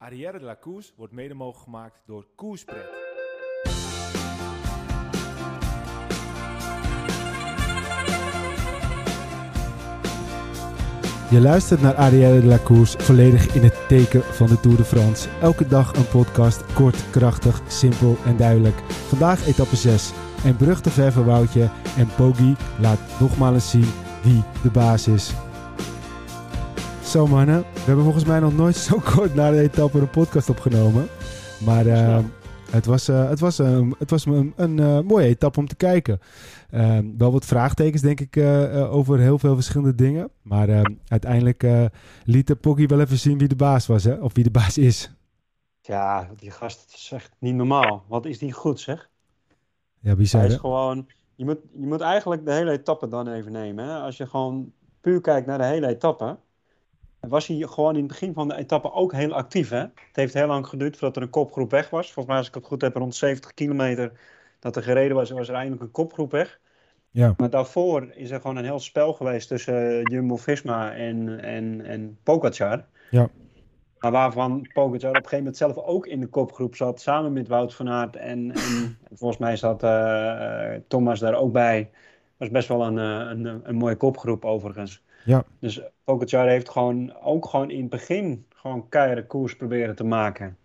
Arrière de la wordt mede mogelijk gemaakt door Koerspret. Je luistert naar Arrière de la volledig in het teken van de Tour de France. Elke dag een podcast, kort, krachtig, simpel en duidelijk. Vandaag etappe 6. En brug te ver voor Woutje en Poggi laat nogmaals zien wie de baas is. Zo mannen, we hebben volgens mij nog nooit zo kort na de etappe een podcast opgenomen. Maar uh, het was, uh, het was, uh, het was een, een mooie etappe om te kijken. wel wat vraagtekens denk ik over heel veel verschillende dingen. Maar uiteindelijk liet de Poggi wel even zien wie de baas was, hè? of wie de baas is. Ja, die gast is echt niet normaal. Wat is die goed zeg. Ja, bizar Hij is gewoon... Je moet, je moet eigenlijk de hele etappe dan even nemen. Hè? Als je gewoon puur kijkt naar de hele etappe was hij gewoon in het begin van de etappe ook heel actief. Hè? Het heeft heel lang geduurd voordat er een kopgroep weg was. Volgens mij, als ik het goed heb, rond 70 kilometer dat er gereden was, was er eindelijk een kopgroep weg. Ja. Maar daarvoor is er gewoon een heel spel geweest tussen uh, Jumbo-Visma en, en, en Pogacar. Ja. Maar waarvan Pogacar op een gegeven moment zelf ook in de kopgroep zat, samen met Wout van Aert. En, en volgens mij zat uh, Thomas daar ook bij. Dat was best wel een, een, een mooie kopgroep overigens. Ja. Dus Pogacar heeft gewoon ook gewoon in het begin gewoon keiharde koers proberen te maken.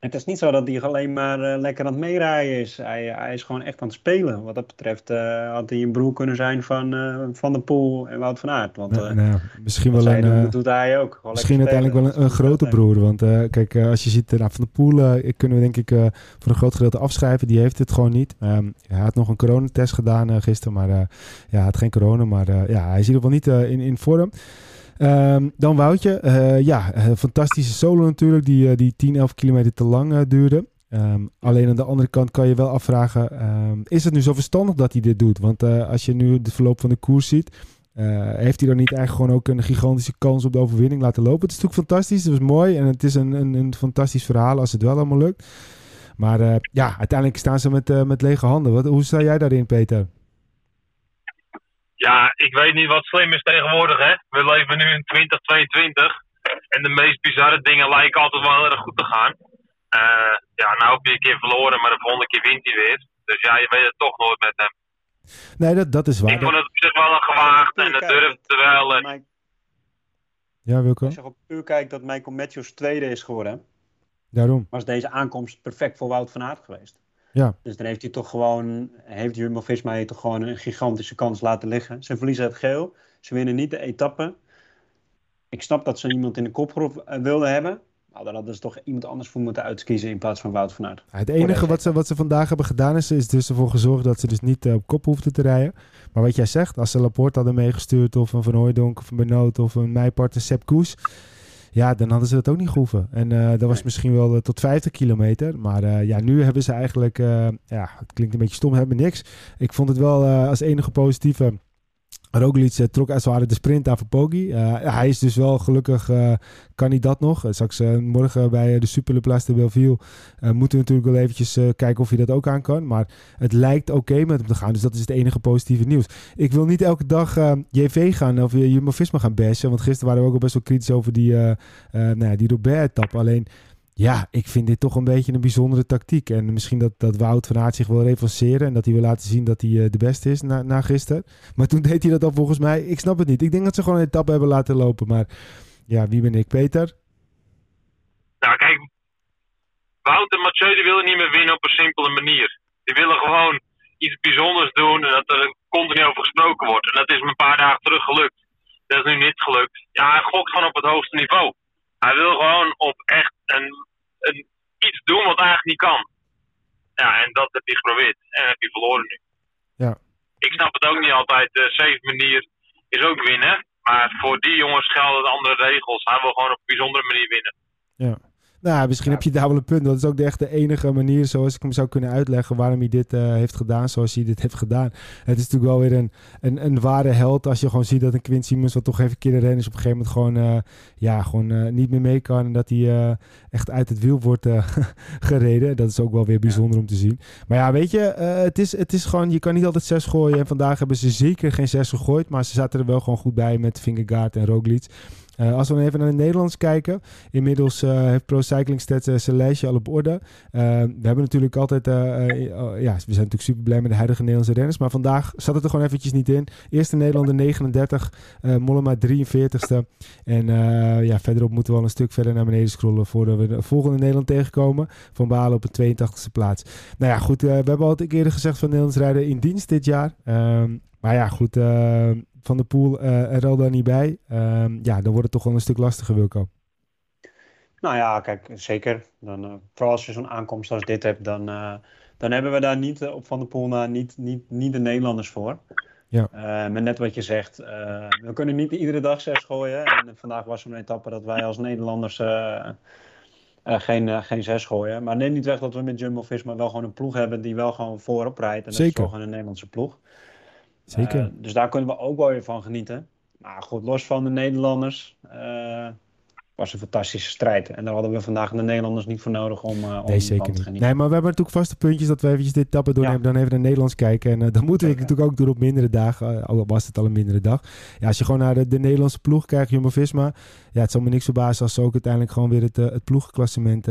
Het is niet zo dat hij alleen maar uh, lekker aan het meerijden is. Hij, hij, is gewoon echt aan het spelen. Wat dat betreft uh, had hij een broer kunnen zijn van uh, Van der Poel en Wout van Aert. Want, nou, nou, misschien wel een, doen, dat doet hij ook. misschien uiteindelijk wel een, een grote broer. Want kijk, als je ziet, nou, Van der Poel kunnen we denk ik voor een groot gedeelte afschrijven. Die heeft het gewoon niet. Um, hij had nog een coronatest gedaan gisteren. Maar ja, hij had geen corona. Maar ja, hij is in ieder geval niet in, in vorm. Um, dan Woutje. Uh, ja, fantastische solo natuurlijk, die, uh, die 10, 11 kilometer te lang duurde. Um, alleen aan de andere kant kan je wel afvragen, um, is het nu zo verstandig dat hij dit doet? Want als je nu de verloop van de koers ziet, heeft hij dan niet eigenlijk gewoon ook een gigantische kans op de overwinning laten lopen? Het is natuurlijk fantastisch, het was mooi en het is een, een, een fantastisch verhaal als het wel allemaal lukt. Maar ja, uiteindelijk staan ze met, met lege handen. Wat, hoe sta jij daarin, Peter? Ja, ik weet niet wat slim is tegenwoordig, hè. We leven nu in 2022. En de meest bizarre dingen lijken altijd wel heel erg goed te gaan. Uh, ja, nou heb je een keer verloren, maar de volgende keer wint hij weer. Dus ja, je weet het toch nooit met hem. Nee, dat, dat is waar. Ik vond het op zich wel een gewaagd en dat durfde wel. En... Ja, Wilco? Als je op puur kijkt dat Michael Matthews tweede is geworden. Daarom. Was deze aankomst perfect voor Wout van Aert geweest. Ja. Dus dan heeft hij toch gewoon, heeft Jumbo-Visma toch gewoon een gigantische kans laten liggen. Ze verliezen het geel, ze winnen niet de etappe. Ik snap dat ze iemand in de kopgroep uh, wilden hebben. Maar dan hadden ze toch iemand anders voor moeten uitkiezen in plaats van Wout van Aert. Ja, het enige wat ze, wat ze vandaag hebben gedaan is, is dus ervoor gezorgd dat ze dus niet uh, op kop hoefden te rijden. Maar wat jij zegt, als ze Laporte hadden meegestuurd of een Van Hooijdonk of een Benoot of een Meijpart, een Sepp Koes ja, dan hadden ze dat ook niet gehoeven. En uh, dat was misschien wel uh, tot 50 kilometer. Maar uh, ja, nu hebben ze eigenlijk, ja, het klinkt een beetje stom, hebben niks. Ik vond het wel als enige positieve Roglic uh, trok als ware de sprint aan voor Poggi. Uh, hij is dus wel gelukkig, uh, kan hij dat nog. straks morgen bij de Super Place de Belleville moeten we natuurlijk wel eventjes kijken of hij dat ook aan kan. Maar het lijkt oké met hem te gaan. Dus dat is het enige positieve nieuws. Ik wil niet elke dag JV gaan of Jumbo-Visma gaan bashen. Want gisteren waren we ook al best wel kritisch over die, nou ja, die Robert-etappe. Alleen ja, ik vind dit toch een beetje een bijzondere tactiek. En misschien dat, dat Wout van Aert zich wil revanceren. En dat hij wil laten zien dat hij uh, de beste is na, na gisteren. Maar toen deed hij dat al volgens mij. Ik snap het niet. Ik denk dat ze gewoon een etappe hebben laten lopen. Maar ja, wie ben ik? Peter? Nou, kijk. Wout en Mathieu die willen niet meer winnen op een simpele manier. Die willen gewoon iets bijzonders doen. En dat er continu over gesproken wordt. En dat is me een paar dagen terug gelukt. Dat is nu niet gelukt. Ja, hij gokt gewoon op het hoogste niveau. Hij wil gewoon op echt een, een, iets doen wat eigenlijk niet kan. Ja, en dat heb hij geprobeerd. En heb hij verloren nu. Ja. Ik snap het ook niet altijd. De safe manier is ook winnen. Maar voor die jongens gelden andere regels. Hij wil gewoon op een bijzondere manier winnen. Ja. Nou, misschien heb je daar wel een punt. Dat is ook de, echt de enige manier zoals ik hem zou kunnen uitleggen waarom hij dit uh, heeft gedaan zoals hij dit heeft gedaan. Het is natuurlijk wel weer een, een, een ware held als je gewoon ziet dat een Quint Simmons wat toch even een keer is op een gegeven moment gewoon, uh, ja, gewoon uh, niet meer mee kan. En dat hij echt uit het wiel wordt gereden. Dat is ook wel weer bijzonder om te zien. Maar ja, weet je, het, is, het is gewoon, je kan niet altijd zes gooien. En vandaag hebben ze zeker geen zes gegooid. Maar ze zaten er wel gewoon goed bij met Vingegaard en Roglic. Uh, als we even naar het Nederlands kijken. Inmiddels uh, heeft Pro Cycling Stats uh, zijn lijstje al op orde. we hebben natuurlijk altijd... oh, ja, we zijn natuurlijk super blij met de huidige Nederlandse renners. Maar vandaag zat het er gewoon eventjes niet in. Eerste Nederlander 39. Mollema 43ste. En ja, verderop moeten we al een stuk verder naar beneden scrollen... voordat we de volgende Nederland tegenkomen. Van Balen op een 82e plaats. Nou ja, goed. we hebben al eerder gezegd van Nederlands rijden in dienst dit jaar. Ehm, maar ja, goed. Van de Poel er al daar niet bij. Ehm, ja, dan wordt het toch wel een stuk lastiger, Wilco. Nou ja, kijk, zeker. Dan, uh, vooral als je zo'n aankomst als dit hebt, dan, uh, dan hebben we daar niet uh, op Van der Poel na niet, niet, niet de Nederlanders voor. Ja. maar net wat je zegt, we kunnen niet iedere dag zes gooien. En vandaag was er een etappe dat wij als Nederlanders geen, geen zes gooien. Maar neem niet weg dat we met Jumbo-Visma wel gewoon een ploeg hebben die wel gewoon voorop rijdt. En dat is gewoon een Nederlandse ploeg. Zeker. dus daar kunnen we ook wel weer van genieten. Maar goed, los van de Nederlanders was een fantastische strijd. En daar hadden we vandaag de Nederlanders niet voor nodig om, uh, om nee, zeker niet. Nee, maar we hebben natuurlijk vaste puntjes dat we eventjes dit tappen doornemen. Ja. Dan even naar Nederlands kijken. En uh, dan moeten we natuurlijk ook doen op mindere dagen. Uh, al was het al een mindere dag. Ja, als je gewoon naar de, de Nederlandse ploeg kijkt, Jumbo-Visma. Ja, het zal me niks verbazen als ze ook uiteindelijk gewoon weer het, het ploegklassement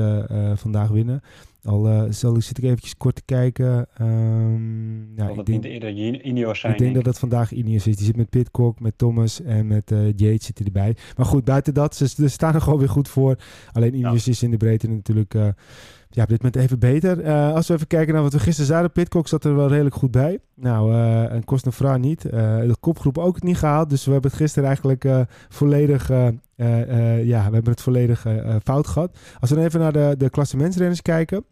vandaag winnen. Al uh, zal, zit ik eventjes kort te kijken. Um, ja, ik denk, eerder Ineos zijn? Ik denk dat het vandaag Ineos is. Die zit met Pitcock, met Thomas en met uh, Yates zit erbij. Maar goed, buiten dat, ze, ze, staan er gewoon weer goed voor. Alleen Ineos is in de breedte natuurlijk... Uh, ja, op dit moment even beter. Uh, als we even kijken naar wat we gisteren zaten. Pitcock zat er wel redelijk goed bij. Nou, uh, en Cosnefra niet. Uh, de kopgroep ook niet gehaald. Dus we hebben het gisteren eigenlijk volledig... ja, we hebben het volledig fout gehad. Als we dan even naar de, de klassementsrenners kijken.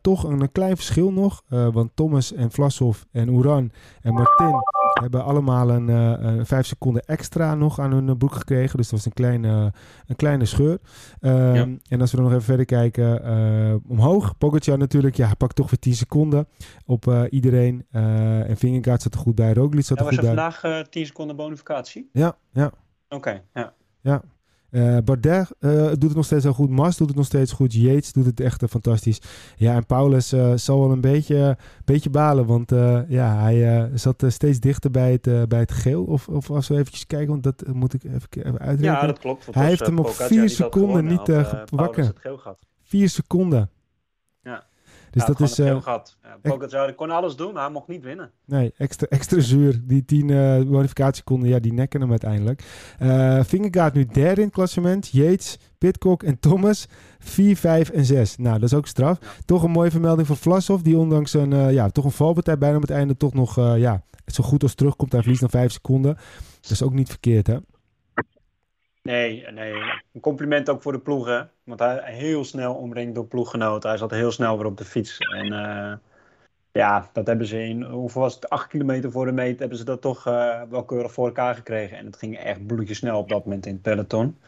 toch een, een, klein verschil nog. want Thomas en Vlasov en Uran en Martin hebben allemaal een, uh, vijf seconden extra nog aan hun broek gekregen. Dus dat was een kleine, een kleine scheur. Ehm, en als we dan nog even verder kijken, uh, omhoog. Pogacar natuurlijk, ja, pakt toch weer 10 seconden op uh, iedereen. en Vingegaard zat er goed bij, Roglic zat er goed bij. Was vandaag 10 seconden bonificatie? Ja, ja. Oké, ja. Ja, uh, Bardet uh, doet het nog steeds heel goed. Mas doet het nog steeds goed. Yates doet het echt uh, fantastisch. Ja, en Paulus zal wel een beetje, beetje balen. Want ja, hij zat steeds dichter bij het, bij het geel. Of, of als we even kijken, want dat moet ik even, even uitrekenen. Ja, dat klopt. Hij heeft hem op vier seconden niet gewakken. Vier seconden. Dus dat is. Uh, gehad. Ja, kon alles doen, maar hij mocht niet winnen. Nee, extra, extra zuur. Die tien uh, modificatiekonden, ja, die nekken hem uiteindelijk. Uh, Vingegaard nu derde in het klassement. Yates, Pitcock en Thomas 4, 5 en 6. Nou, dat is ook straf. Toch een mooie vermelding van Vlasov, die ondanks een, uh, ja, toch een valpartij bijna op het einde toch nog, ja, zo goed als terugkomt. Hij verliest dan 5 seconden. Dat is ook niet verkeerd, hè? Nee, nee. Een compliment ook voor de ploegen. Want hij heel snel omringd door ploeggenoten. Hij zat heel snel weer op de fiets. En uh, ja, dat hebben ze in, hoeveel was het, acht kilometer voor de meet, hebben ze dat toch uh, wel keurig voor elkaar gekregen. En het ging echt bloedjesnel op dat moment in het peloton.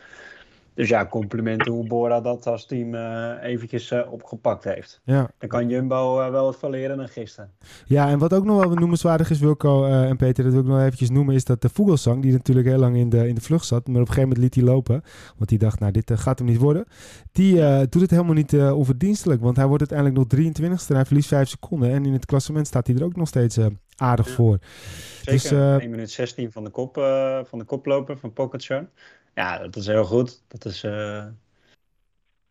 Dus ja, complimenten hoe Bora dat als team uh, eventjes uh, opgepakt heeft. Ja. Dan kan Jumbo uh, wel wat verleren dan gisteren. Ja, en wat ook nog wel noemenswaardig is, Wilco en Peter, dat wil ik nog eventjes noemen, is dat de Vogelsang, die natuurlijk heel lang in de, in de vlucht zat, maar op een gegeven moment liet hij lopen, want hij dacht, nou, dit gaat hem niet worden. Die doet het helemaal niet onverdienstelijk, want hij wordt uiteindelijk nog 23ste en hij verliest 5 seconden. En in het klassement staat hij er ook nog steeds aardig ja. voor. Zeker, dus, 1 minuut 16 van de, kop, van de koploper van Pogacar. Ja, dat is heel goed. Dat is, uh,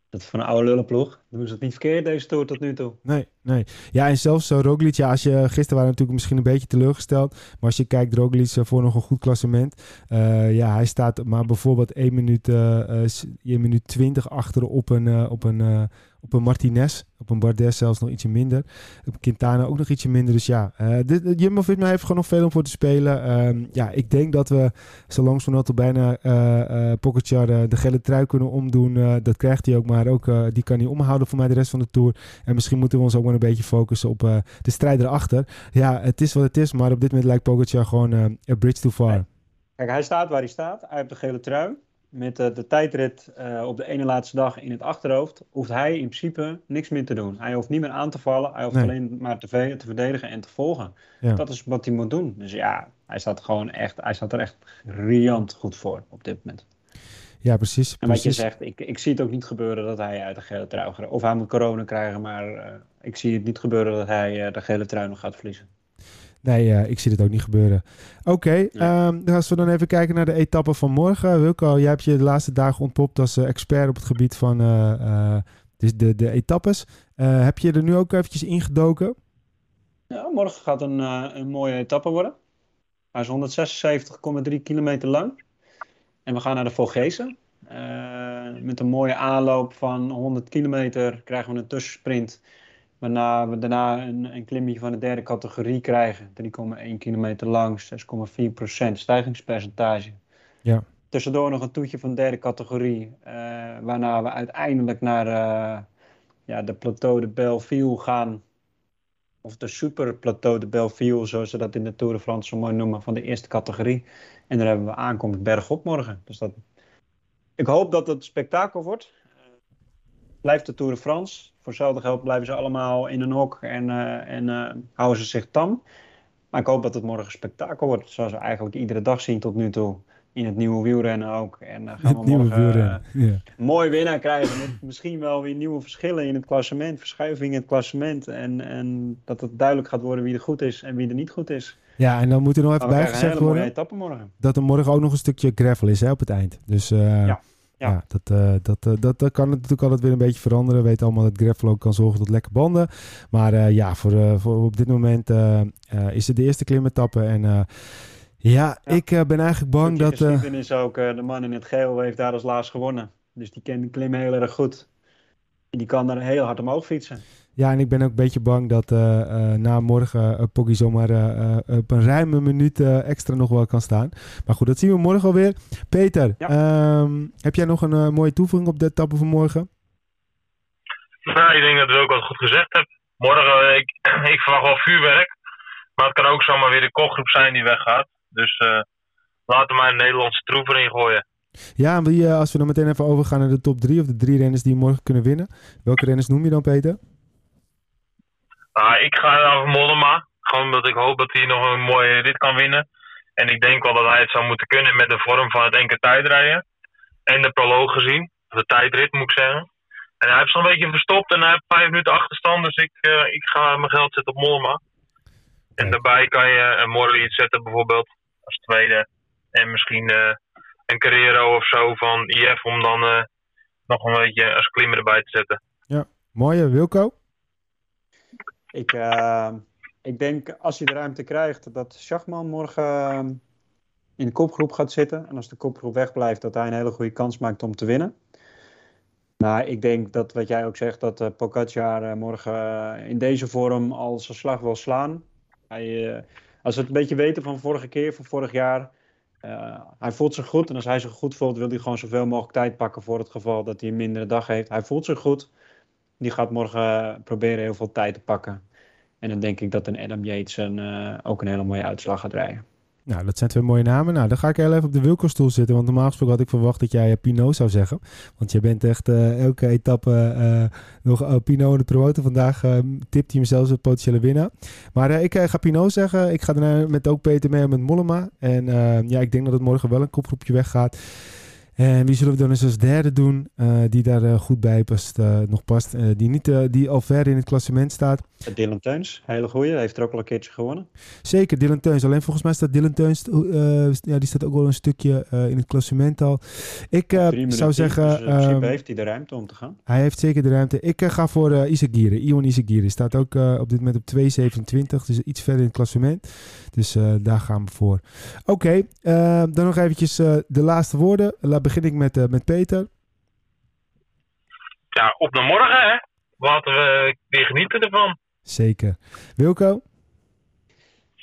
dat van een oude lullenploeg. Doen ze het niet verkeerd deze tour tot nu toe. Nee, nee. Ja, en zelfs uh, Roglic, ja, als je, gisteren waren natuurlijk misschien een beetje teleurgesteld. Maar als je kijkt, Roglic uh, voor nog een goed klassement. Uh, ja, hij staat maar bijvoorbeeld 1 minuut, 1 minuut 20 achter op een, op een op een Martinez, op een Bardet zelfs nog ietsje minder. Op Quintana ook nog ietsje minder. Dus ja, uh, Jumbo Visma heeft gewoon nog veel om voor te spelen. Uh, ja, ik denk dat we zo langzamerhand bijna uh, uh, Pogacar de gele trui kunnen omdoen. dat krijgt hij ook, maar ook die kan hij omhouden voor mij de rest van de Tour. En misschien moeten we ons ook maar een beetje focussen op de strijd erachter. Ja, het is wat het is, maar op dit moment lijkt Pogacar gewoon een bridge too far. Kijk, hij staat waar hij staat. Hij heeft de gele trui met de, de tijdrit uh, op de ene laatste dag in het achterhoofd, hoeft hij in principe niks meer te doen. Hij hoeft niet meer aan te vallen, hij hoeft alleen maar te, te, verdedigen en te volgen. Ja. Dat is wat hij moet doen. Dus ja, hij staat, gewoon echt, hij staat er echt riant goed voor op dit moment. Ja, precies. En wat je zegt, ik, ik zie het ook niet gebeuren dat hij uit de gele trui gaat. Of hij moet corona krijgen, maar uh, ik zie het niet gebeuren dat hij uh, de gele trui nog gaat verliezen. Nee, eh, ik zie het ook niet gebeuren. Oké, ehm, als we dan even kijken naar de etappe van morgen. Wilco, jij hebt je de laatste dagen ontpopt als eh, expert op het gebied van eh, dus de, de etappes. Heb je er nu ook eventjes ingedoken? Ja, morgen gaat een, een mooie etappe worden. Hij is 176,3 kilometer lang. En we gaan naar de Vogezen. Met een mooie aanloop van 100 kilometer krijgen we een tussensprint. Waarna we daarna een, een klimmetje van de derde categorie krijgen. 3,1 kilometer lang, 6,4% stijgingspercentage. Ja. Tussendoor nog een toetje van de derde categorie. eh, waarna we uiteindelijk naar eh, ja, de Plateau de Belleville gaan. Of de Super Plateau de Belleville, zoals ze dat in de Tour de France zo mooi noemen, van de eerste categorie. En daar hebben we aankomst bergop morgen. Dus dat... Ik hoop dat het spektakel wordt. Eh, blijft de Tour de France. Voor hetzelfde geld blijven ze allemaal in een hok en, eh, en eh, houden ze zich tam. Maar ik hoop dat het morgen een spektakel wordt. Zoals we eigenlijk iedere dag zien tot nu toe. In het nieuwe wielrennen ook. En dan gaan Het we nieuwe morgen eh, een mooi winnaar krijgen. Met misschien wel weer nieuwe verschillen in het klassement. Verschuivingen in het klassement. En, en dat het duidelijk gaat worden wie er goed is en wie er niet goed is. ja, en dan moet er nog even een bijgezegd worden dat er morgen ook nog een stukje gravel is hè, op het eind. Dus eh, ja. Ja. dat, eh, dat, eh, dat, dat kan natuurlijk altijd weer een beetje veranderen. We weten allemaal dat gravel ook kan zorgen tot lekke banden. Maar eh, ja, voor, voor op dit moment is het de eerste klimetappe. En ja, Ja. ik ben eigenlijk bang dat... eh, geschiedenis ook. de man in het geel heeft daar als laatst gewonnen. Dus die kent de klim heel erg goed. En die kan daar heel hard omhoog fietsen. Ja, en ik ben ook een beetje bang dat eh, eh, na morgen uh, Poggi zomaar op een ruime minuut extra nog wel kan staan. Maar goed, dat zien we morgen alweer. Peter, Ja. ehm, heb jij nog een mooie toevoeging op de etappe van morgen? Nou, ik denk dat je ook wat goed gezegd hebt. Morgen, ik, ik verwacht wel vuurwerk. Maar het kan ook zomaar weer de kopgroep zijn die weggaat. Dus laten we maar een Nederlandse troep erin gooien. Ja, en wie, als we dan meteen even overgaan naar de top drie of de drie renners die morgen kunnen winnen. Welke renners noem je dan, Peter? Nou, ik ga over Mollema. Gewoon omdat ik hoop dat hij nog een mooie rit kan winnen. En ik denk wel dat hij het zou moeten kunnen met de vorm van het enkele tijdrijden. En de proloog gezien. De tijdrit moet ik zeggen. En hij heeft zo'n beetje verstopt en hij heeft vijf minuten achterstand. Dus ik, eh, ik ga mijn geld zetten op Mollema. En daarbij kan je een Morley iets zetten bijvoorbeeld. Als tweede. En misschien eh, een Carrero of zo van IF om dan eh, nog een beetje als klimmer erbij te zetten. Mooie, Wilco? Ik, eh, ik denk als hij de ruimte krijgt dat Schachman morgen eh, in de kopgroep gaat zitten. En als de kopgroep wegblijft, dat hij een hele goede kans maakt om te winnen. Maar ik denk dat wat jij ook zegt, dat uh, morgen eh, in deze vorm al zijn slag wil slaan. Hij, als we het een beetje weten van vorige keer, van vorig jaar. hij voelt zich goed en als hij zich goed voelt, wil hij gewoon zoveel mogelijk tijd pakken voor het geval dat hij een mindere dag heeft. Hij voelt zich goed. Die gaat morgen eh, proberen heel veel tijd te pakken. En dan denk ik dat een Adam Yates een, eh, ook een hele mooie uitslag gaat rijden. Nou, dat zijn twee mooie namen. Nou, dan ga ik heel even op de Wilco-stoel zitten. Want normaal gesproken had ik verwacht dat jij uh, Pinot zou zeggen. Want je bent echt elke etappe nog uh, Pinot in de promoten. Vandaag uh, tipt hij hem zelfs een potentiële winnaar. Maar ik ga Pinot zeggen. Ik ga daarna met ook Peter mee met Mollema. En ja, ik denk dat het morgen wel een kopgroepje weggaat. En wie zullen we dan eens als derde doen uh, die daar uh, goed bij past, uh, nog past? die, niet, die al ver in het klassement staat. Dylan Teuns, hele goeie. Heeft er ook al een keertje gewonnen. Zeker, Dylan Teuns. Alleen volgens mij staat Dylan Teuns, ja, die staat ook wel een stukje in het klassement al. Ik zou zeggen... Dus in principe um, heeft hij de ruimte om te gaan. Hij heeft zeker de ruimte. Ik ga voor uh, Isagire. Ion Isagire staat ook op dit moment op 2,27. Dus iets verder in het klassement. Dus daar gaan we voor. Oké, okay, dan nog eventjes de laatste woorden. Laat begin ik met, uh, met Peter. Ja, op naar morgen hè. Laten we weer genieten ervan. Zeker. Wilco?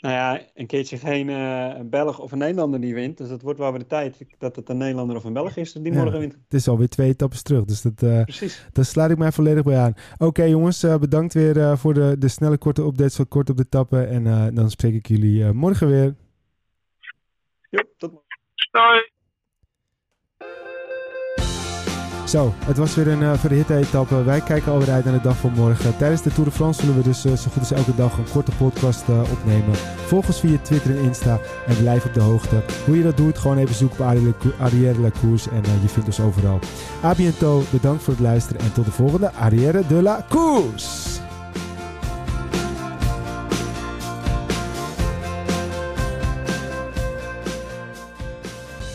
Nou ja, een keertje geen uh, Belg of een Nederlander die wint. Dus dat wordt wel weer de tijd dat het een Nederlander of een Belg is die ja, morgen wint. Het is alweer twee etappes terug. Dus dat, uh, Precies. daar sluit ik mij volledig bij aan. Oké okay, jongens, uh, bedankt weer voor de, de snelle korte updates. Zo kort op de tappen. En dan spreek ik jullie morgen weer. Jo, tot morgen. Zo, het was weer een uh, verhitte etappe. Wij kijken alweer uit naar de dag van morgen. Tijdens de Tour de France zullen we dus uh, zo goed als elke dag een korte podcast uh, opnemen. Volg ons via Twitter en Insta en blijf op de hoogte. Hoe je dat doet, gewoon even zoeken op Arrière la Course en je vindt ons overal. A bientôt, bedankt voor het luisteren en tot de volgende Arrière de la Course.